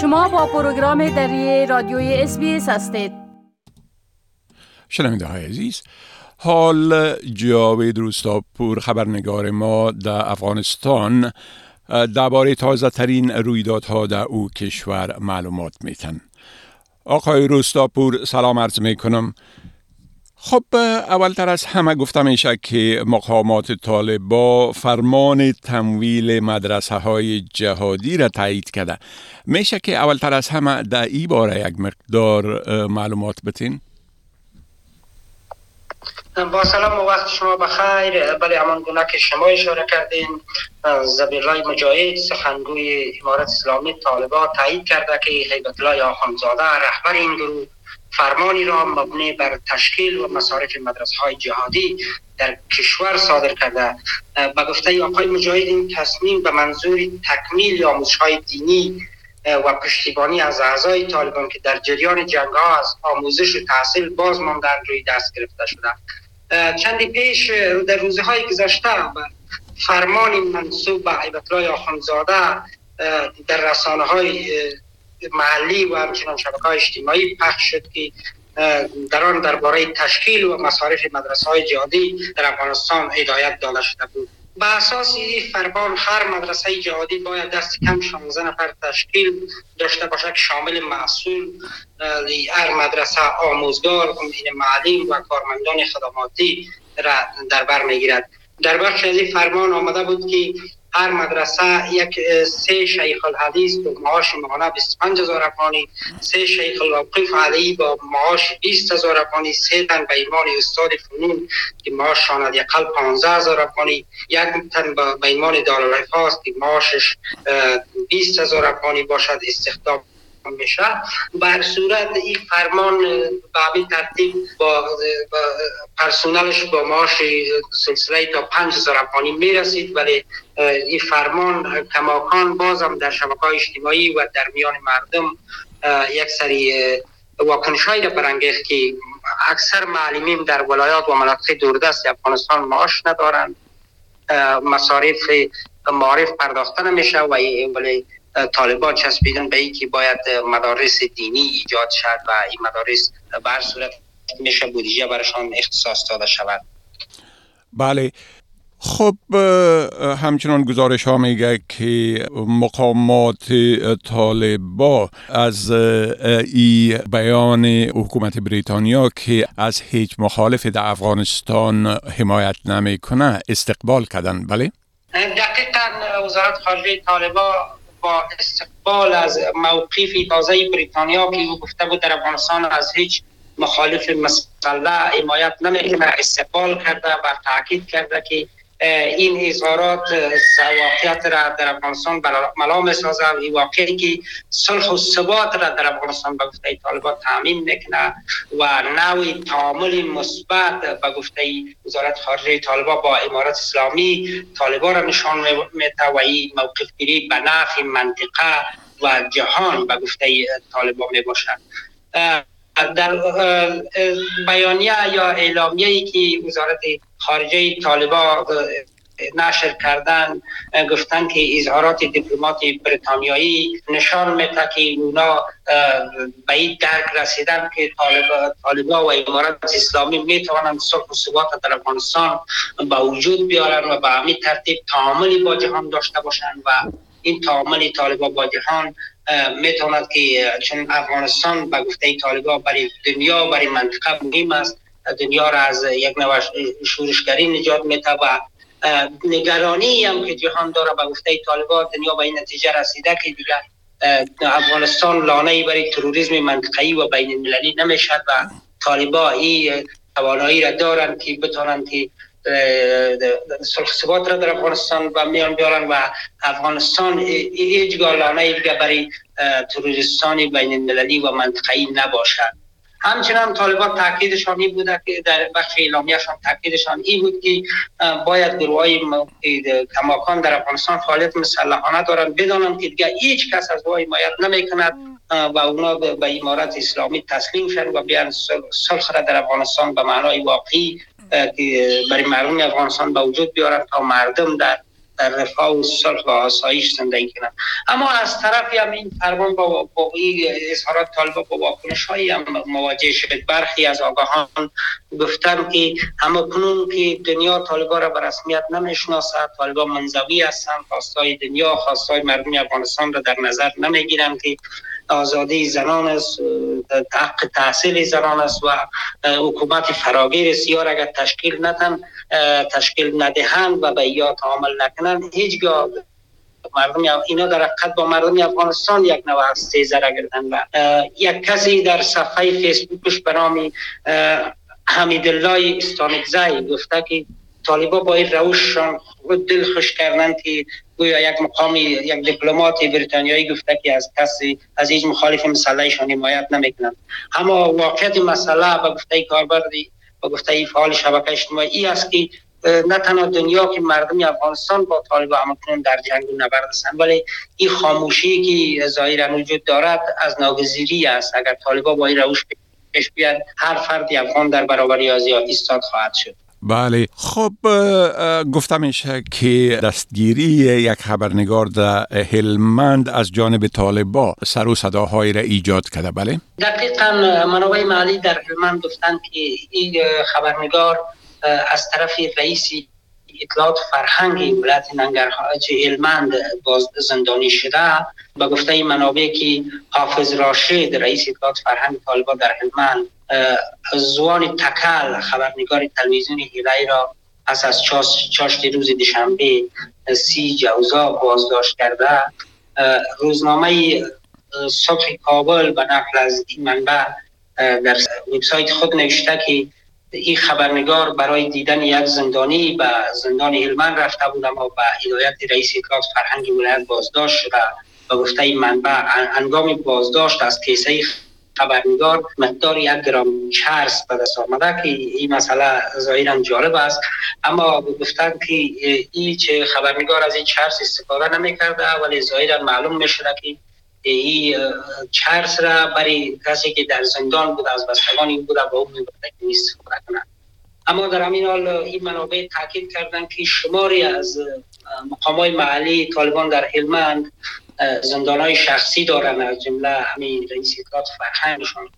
شما با پروگرام دری رادیوی اس هستید. شنونده های عزیز حال جاوید روستاپور خبرنگار ما در افغانستان درباره تازه ترین رویدادها در او کشور معلومات میتن آقای روستاپور سلام عرض می کنم خب اولتر از همه گفته میشه که مقامات طالبا فرمان تمویل مدرسه های جهادی را تایید کرده میشه که اولتر از همه در ای باره یک مقدار معلومات بتین؟ با سلام و وقت شما بخیر بله همان گونه که شما اشاره کردین زبیرلای مجاهد سخنگوی امارت اسلامی طالبا تایید کرده که حیبت الله آخانزاده رهبر این گروه فرمانی را مبنی بر تشکیل و مصارف مدرسه های جهادی در کشور صادر کرده. به گفته آقای مجاهد این تصمیم به منظور تکمیل آموزش های دینی و پشتیبانی از اعضای طالبان که در جریان جنگ ها از آموزش و تحصیل باز ماندن روی دست گرفته شده. چندی پیش در روزهای گذشته فرمان منصوب به عیبت الله آخانزاده در رسانه های محلی و همچنان شبکه های اجتماعی پخش شد که در آن درباره تشکیل و مصارف مدرسه های جهادی در افغانستان هدایت داده شده بود. به اساس این فرمان هر مدرسه جهادی باید دست کم 16 نفر تشکیل داشته باشد که شامل مسئول هر مدرسه آموزگار معلم و کارمندان خدماتی را در بر می‌گیرد. در بخش از این فرمان آمده بود که هر مدرسه یک سه شیخ الحدیث با معاش ماهانه 25 هزار افغانی سه شیخ الوقف علی با معاش 20 هزار افغانی سه تن به ایمان استاد فنون که معاش شاند یقل 15 هزار افغانی یک تن به ایمان دارالحفاظ که معاشش 20 هزار افغانی باشد استخدام میشه. بر صورت این فرمان به همین ترتیب با پرسونلش با معاش سلسله تا 5000 افغانی می‌رسید. ولی این فرمان کماکان بازم در شبکه اجتماعی و در میان مردم یک سری واکنش را برانگیخت که اکثر معلمین در ولایات و مناطق دوردست افغانستان معاش ندارند. مصارف معارف پرداخته نمیشه و ولی طالبان چسبیدن به اینکه باید مدارس دینی ایجاد شد و این مدارس بر صورت میشه بودجه برشان اختصاص داده شود. بله. خب همچنان گزارش ها میگه که مقامات طالبا از ای بیان حکومت بریتانیا که از هیچ مخالف در افغانستان حمایت نمی‌کنه استقبال کردن. بله؟ دقیقا وزارت خارجه طالبا با استقبال از موقف تازه بریتانیا که او گفته بود در افغانستان از هیچ مخالف مسئله حمایت نمی‌کنه استقبال کرده و تاکید کرده که این اظهارات واقعیت را در افغانستان ملا می‌سازه این واقعی که صلح و ثبات را در افغانستان به گفته طالبان تامین می‌کنه و نوع تعامل مثبت به گفته وزارت خارجه طالبان با امارات اسلامی طالبان را نشان میده و این موقف گیری به نفع منطقه و جهان به گفته طالبان می باشد. در بیانیه یا اعلامیه ای که وزارت خارجه طالبا نشر کردن گفتن که اظهارات دیپلمات بریتانیایی نشان میده که اونا به این درک رسیدن که طالبا, طالبا و امارات اسلامی می‌توانند صلح و ثبات در افغانستان به وجود بیارن و به همین ترتیب تعاملی با جهان داشته باشند و این تعامل طالبا با جهان می‌تواند که چون افغانستان به گفته طالبا برای دنیا برای منطقه مهم است. دنیا را از یک نوع شورشگری نجات میده و نگرانی هم که جهان داره به گفته طالبا دنیا به این نتیجه رسیده که دیگه افغانستان لانه برای تروریسم منطقه‌ای و بین المللی نمی‌شد و طالبا این توانایی را دارند که بتونند که سلخ ثبات را در افغانستان و میان بیارن و افغانستان هیچ گالانه دیگه برای تروریستان بین المللی و منطقه‌ای نباشد. همچنان طالبان تاکیدشان این بوده که در بخش اعلامیهشان تاکیدشان این بود که باید گروه های کماکان در افغانستان فعالیت مسلحانه دارند بدانند که دیگه هیچ کس از وای حمایت نمی کند و اونا به امارت اسلامی تسلیم شد و بیان صلح در افغانستان به معنای واقعی که برای مردم افغانستان به وجود بیارن تا مردم در در رفاه و صلح و آسایش زندگی کنند اما از طرفی هم این فرمان با, با این اظهارات طالبا با واکنش هایی هم مواجه شد. برخی از آگاهان گفتن که اما کنون که دنیا طالبا را به رسمیت نمی‌شناسد طالبا منزوی هستند خواستای دنیا خواستای مردم افغانستان را در نظر نمی‌گیرند که آزادی زنان است حق تحصیل زنان است و حکومت فراگیر سیار اگر تشکیل ندن تشکیل ندهند و به یا تعامل نکنند. هیچگاه مردم اینا در حقیقت با مردم افغانستان یک نوع از گردن و یک کسی در صفحه فیسبوکش به نام حمیدالله استانکزی گفته که طالبا با این روششان دل خوش کردن که گویا یک مقام یک دیپلمات بریتانیایی گفته که از کسی از هیچ مخالف مسئلهشان حمایت نمی‌کنند. اما واقعیت مسئله به گفته کاربردی به گفته فعال شبکه اجتماعی است که نه تنها دنیا که مردم افغانستان با طالب همکنون در جنگ و نبرد هستند ولی این خاموشی که ظاهرا وجود دارد از ناگزیری است. اگر طالبا با این روش پیش بیاد هر فردی افغان در برابر آزادی ایستاد خواهد شد. بله. خب گفته میشه که دستگیری یک خبرنگار در هلمند از جانب طالبا سر و صداهایی را ایجاد کرده. بله. دقیقا منابع محلی در هلمند گفتن که این خبرنگار از طرف رئیس اطلاعات فرهنگ ولایت ننگرهار هلمند باز زندانی شده. به گفته منابع که حافظ راشد رئیس اطلاعات فرهنگ طالبان در هلمند زوان تکل خبرنگار تلویزیون هیلای را پس از چاشت روز دوشنبه سی جوزا بازداشت کرده. روزنامه صبح کابل به نقل از این منبع در وبسایت خود نوشته که این خبرنگار برای دیدن یک زندانی به زندان هلمند رفته بود اما به هدایت رئیس اطلاعات فرهنگ ولایت بازداشت شده. و گفته این منبع انگام بازداشت از کیسه خبرنگار مقدار یک گرام چرس به دست آمده که این مسئله ظاهرا جالب است. اما گفتن که این چه خبرنگار از این چرس استفاده نمی کرده ولی ظاهرا معلوم می شده که این چرس را برای کسی که در زندان بود از بستگان این بوده با اون نیست کنند اما در همین حال این منابع تاکید کردن که شماری از مقامای محلی طالبان در هلمند زندان های شخصی دارن از جمله همین رئیس اطلاعات فرهنگشان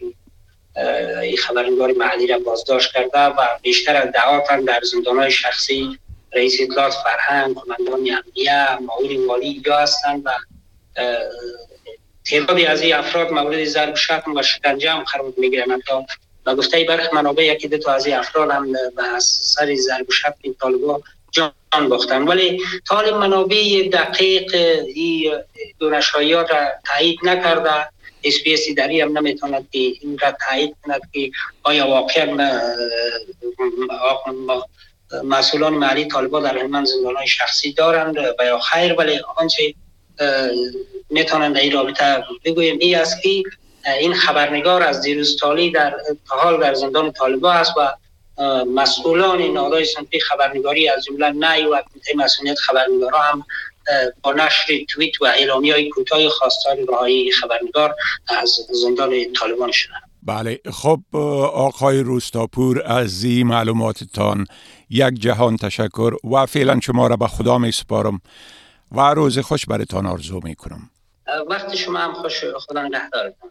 این خبرنگار محلی را بازداشت کرده و بیشتر از دعاتن در زندان های شخصی رئیس اطلاعات فرهنگ کماندان امنیه معاون مالی یا هستند و تعدادی از این افراد مورد ضرب شتم و شکنجه هم قرار می‌گیرن. تا و گفته برخ منابع یکی دو تا از این افراد هم به سر ضرب شتم طالبا جان باختن. ولی طالب منابع دقیق این دونشاییات را تایید نکرده. اس پی اس داری هم نمی‌توند که این را تایید کند که آیا واقعا مسئولان محلی طالبا در هلمند زندان های شخصی دارند و یا خیر ولی آنچه می‌تونند این رابطه بگویم این است که این خبرنگار از دیروز تالی در حال در زندان طالبا است و مسئولان نهادهای صنفی خبرنگاری از جمله نای و مسئولیت خبرنگارا هم با نشر توییت و اعلامی های کوتاه خواستار رهایی خبرنگار از زندان طالبان شدند بله خب آقای روستاپور از این معلوماتتان یک جهان تشکر و فعلا شما را به خدا می سپارم و روز خوش برتان آرزو می کنم. وقت شما هم خوش خدا نگهدارتان.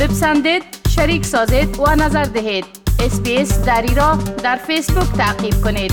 بپسندید شریک سازید و نظر دهید. اسپیس دری را در فیسبوک تعقیب کنید.